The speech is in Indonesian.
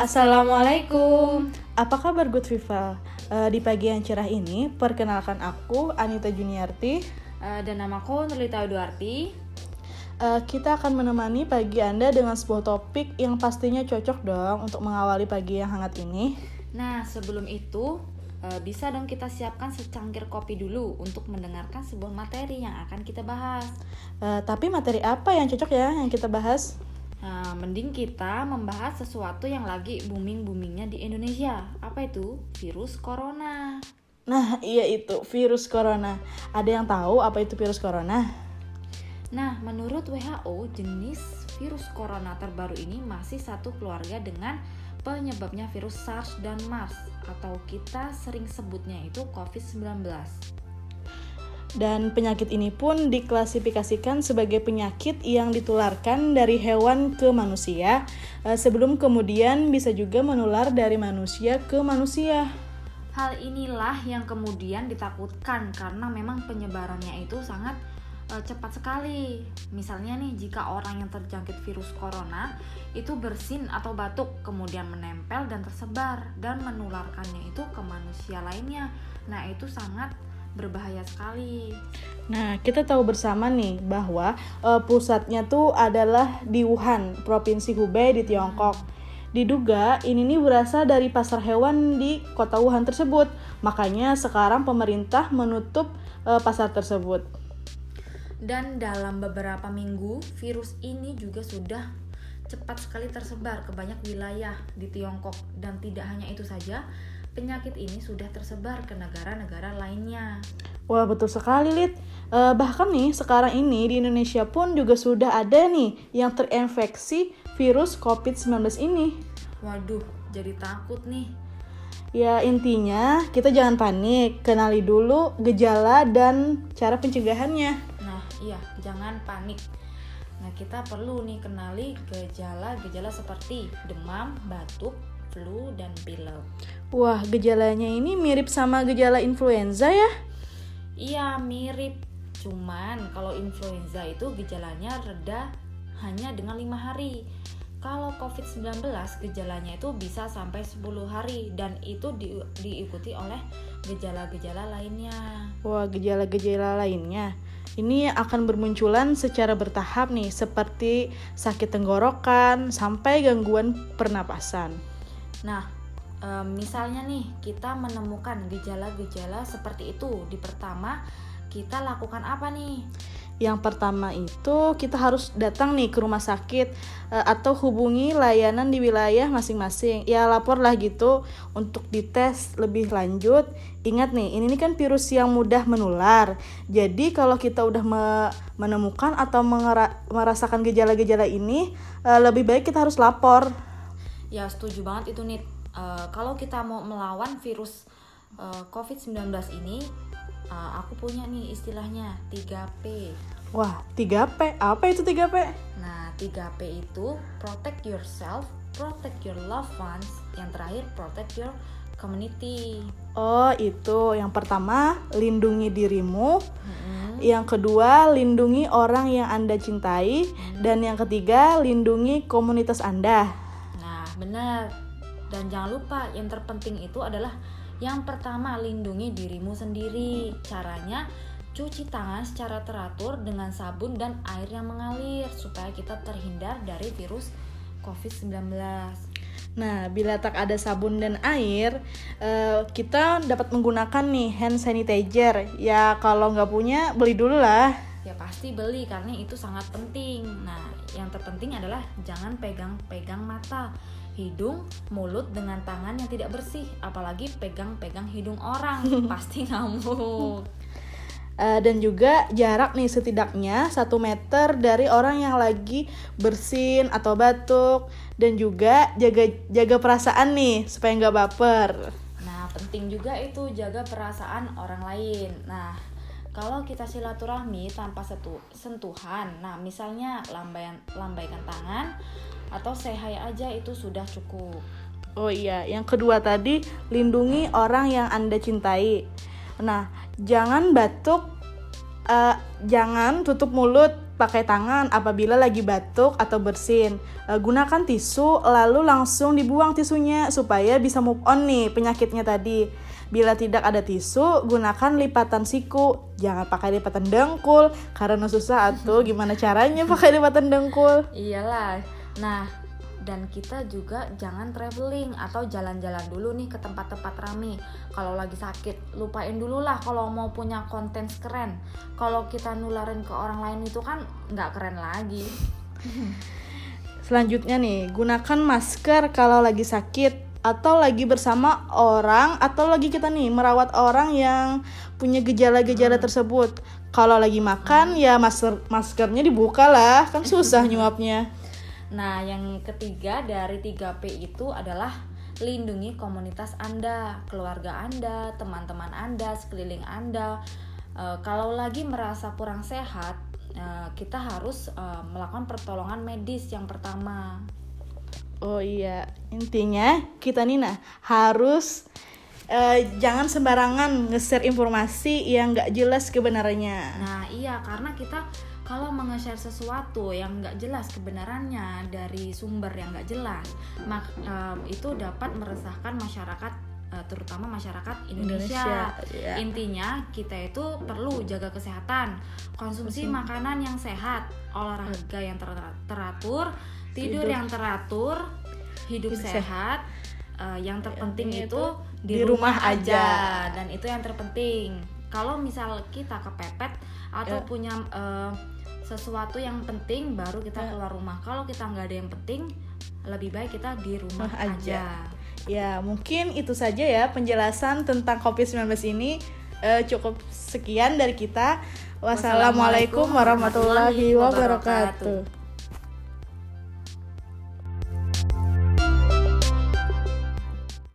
Assalamualaikum. Apa kabar Good Viva? Uh, di pagi yang cerah ini, perkenalkan aku Anita Juniarti uh, dan namaku Nurlita Duarti. Uh, kita akan menemani pagi Anda dengan sebuah topik yang pastinya cocok dong untuk mengawali pagi yang hangat ini. Nah, sebelum itu uh, bisa dong kita siapkan secangkir kopi dulu untuk mendengarkan sebuah materi yang akan kita bahas. Uh, tapi materi apa yang cocok ya yang kita bahas? Nah, mending kita membahas sesuatu yang lagi booming-boomingnya di Indonesia. Apa itu? Virus corona. Nah, iya itu, virus corona. Ada yang tahu apa itu virus corona? Nah, menurut WHO, jenis virus corona terbaru ini masih satu keluarga dengan penyebabnya virus SARS dan MERS atau kita sering sebutnya itu COVID-19. Dan penyakit ini pun diklasifikasikan sebagai penyakit yang ditularkan dari hewan ke manusia, eh, sebelum kemudian bisa juga menular dari manusia ke manusia. Hal inilah yang kemudian ditakutkan karena memang penyebarannya itu sangat uh, cepat sekali. Misalnya nih, jika orang yang terjangkit virus corona itu bersin atau batuk, kemudian menempel dan tersebar dan menularkannya itu ke manusia lainnya. Nah, itu sangat berbahaya sekali. Nah, kita tahu bersama nih bahwa uh, pusatnya tuh adalah di Wuhan, Provinsi Hubei di Tiongkok. Diduga ini nih berasal dari pasar hewan di kota Wuhan tersebut. Makanya sekarang pemerintah menutup uh, pasar tersebut. Dan dalam beberapa minggu, virus ini juga sudah cepat sekali tersebar ke banyak wilayah di Tiongkok dan tidak hanya itu saja, penyakit ini sudah tersebar ke negara-negara lainnya. Wah betul sekali Lid. Uh, bahkan nih sekarang ini di Indonesia pun juga sudah ada nih yang terinfeksi virus COVID-19 ini. Waduh, jadi takut nih. Ya intinya kita jangan panik, kenali dulu gejala dan cara pencegahannya. Nah iya, jangan panik. Nah kita perlu nih kenali gejala-gejala seperti demam, batuk, flu, dan pilek. Wah, gejalanya ini mirip sama gejala influenza ya? Iya, mirip. Cuman kalau influenza itu gejalanya reda hanya dengan lima hari. Kalau COVID-19 gejalanya itu bisa sampai 10 hari dan itu di, diikuti oleh gejala-gejala lainnya. Wah, gejala-gejala lainnya. Ini akan bermunculan secara bertahap nih, seperti sakit tenggorokan sampai gangguan pernapasan. Nah, misalnya nih kita menemukan gejala-gejala seperti itu di pertama kita lakukan apa nih? Yang pertama itu kita harus datang nih ke rumah sakit e, atau hubungi layanan di wilayah masing-masing. Ya laporlah gitu untuk dites lebih lanjut. Ingat nih, ini kan virus yang mudah menular. Jadi kalau kita udah me menemukan atau merasakan gejala-gejala ini, e, lebih baik kita harus lapor Ya setuju banget itu nih. Uh, kalau kita mau melawan virus uh, COVID-19 ini, uh, aku punya nih istilahnya 3P. Wah, 3P? Apa itu 3P? Nah, 3P itu protect yourself, protect your loved ones, yang terakhir protect your community. Oh, itu. Yang pertama, lindungi dirimu. Mm-hmm. Yang kedua, lindungi orang yang Anda cintai. Mm-hmm. Dan yang ketiga, lindungi komunitas Anda benar. Dan jangan lupa yang terpenting itu adalah yang pertama lindungi dirimu sendiri. Caranya cuci tangan secara teratur dengan sabun dan air yang mengalir supaya kita terhindar dari virus COVID-19. Nah, bila tak ada sabun dan air, eh, kita dapat menggunakan nih hand sanitizer. Ya, kalau nggak punya, beli dulu lah. Ya pasti beli karena itu sangat penting. Nah, yang terpenting adalah jangan pegang-pegang mata hidung, mulut dengan tangan yang tidak bersih, apalagi pegang-pegang hidung orang, pasti ngamuk. Uh, dan juga jarak nih setidaknya satu meter dari orang yang lagi bersin atau batuk dan juga jaga jaga perasaan nih supaya nggak baper. Nah penting juga itu jaga perasaan orang lain. Nah kalau kita silaturahmi tanpa setu, sentuhan, nah misalnya lambaikan lambaikan tangan atau hi aja itu sudah cukup. Oh iya, yang kedua tadi lindungi orang yang Anda cintai. Nah, jangan batuk uh, jangan tutup mulut pakai tangan apabila lagi batuk atau bersin. E, gunakan tisu lalu langsung dibuang tisunya supaya bisa move on nih penyakitnya tadi. Bila tidak ada tisu, gunakan lipatan siku. Jangan pakai lipatan dengkul karena susah atau gimana caranya pakai lipatan dengkul? Iyalah. Nah, dan kita juga jangan traveling atau jalan-jalan dulu nih ke tempat-tempat rame kalau lagi sakit lupain dulu lah kalau mau punya konten keren kalau kita nularin ke orang lain itu kan nggak keren lagi selanjutnya nih gunakan masker kalau lagi sakit atau lagi bersama orang atau lagi kita nih merawat orang yang punya gejala-gejala hmm. tersebut kalau lagi makan hmm. ya masker maskernya dibuka lah kan susah nyuapnya Nah, yang ketiga dari 3P itu adalah lindungi komunitas Anda, keluarga Anda, teman-teman Anda, sekeliling Anda. E, kalau lagi merasa kurang sehat, e, kita harus e, melakukan pertolongan medis yang pertama. Oh iya, intinya kita Nina harus e, jangan sembarangan nge-share informasi yang nggak jelas kebenarannya. Nah iya, karena kita kalau menge-share sesuatu yang nggak jelas kebenarannya dari sumber yang nggak jelas, mak um, itu dapat meresahkan masyarakat uh, terutama masyarakat Indonesia. Indonesia yeah. Intinya kita itu perlu jaga kesehatan, konsumsi makanan yang sehat, olahraga yang ter teratur, tidur, tidur yang teratur, hidup, hidup sehat. Uh, yang terpenting ya, itu, itu di, rumah, rumah aja. aja dan itu yang terpenting. Kalau misal kita kepepet atau yeah. punya uh, sesuatu yang penting baru kita ya. keluar rumah kalau kita nggak ada yang penting lebih baik kita di rumah aja. aja ya mungkin itu saja ya penjelasan tentang COVID-19 ini uh, cukup sekian dari kita wassalamualaikum warahmatullahi wabarakatuh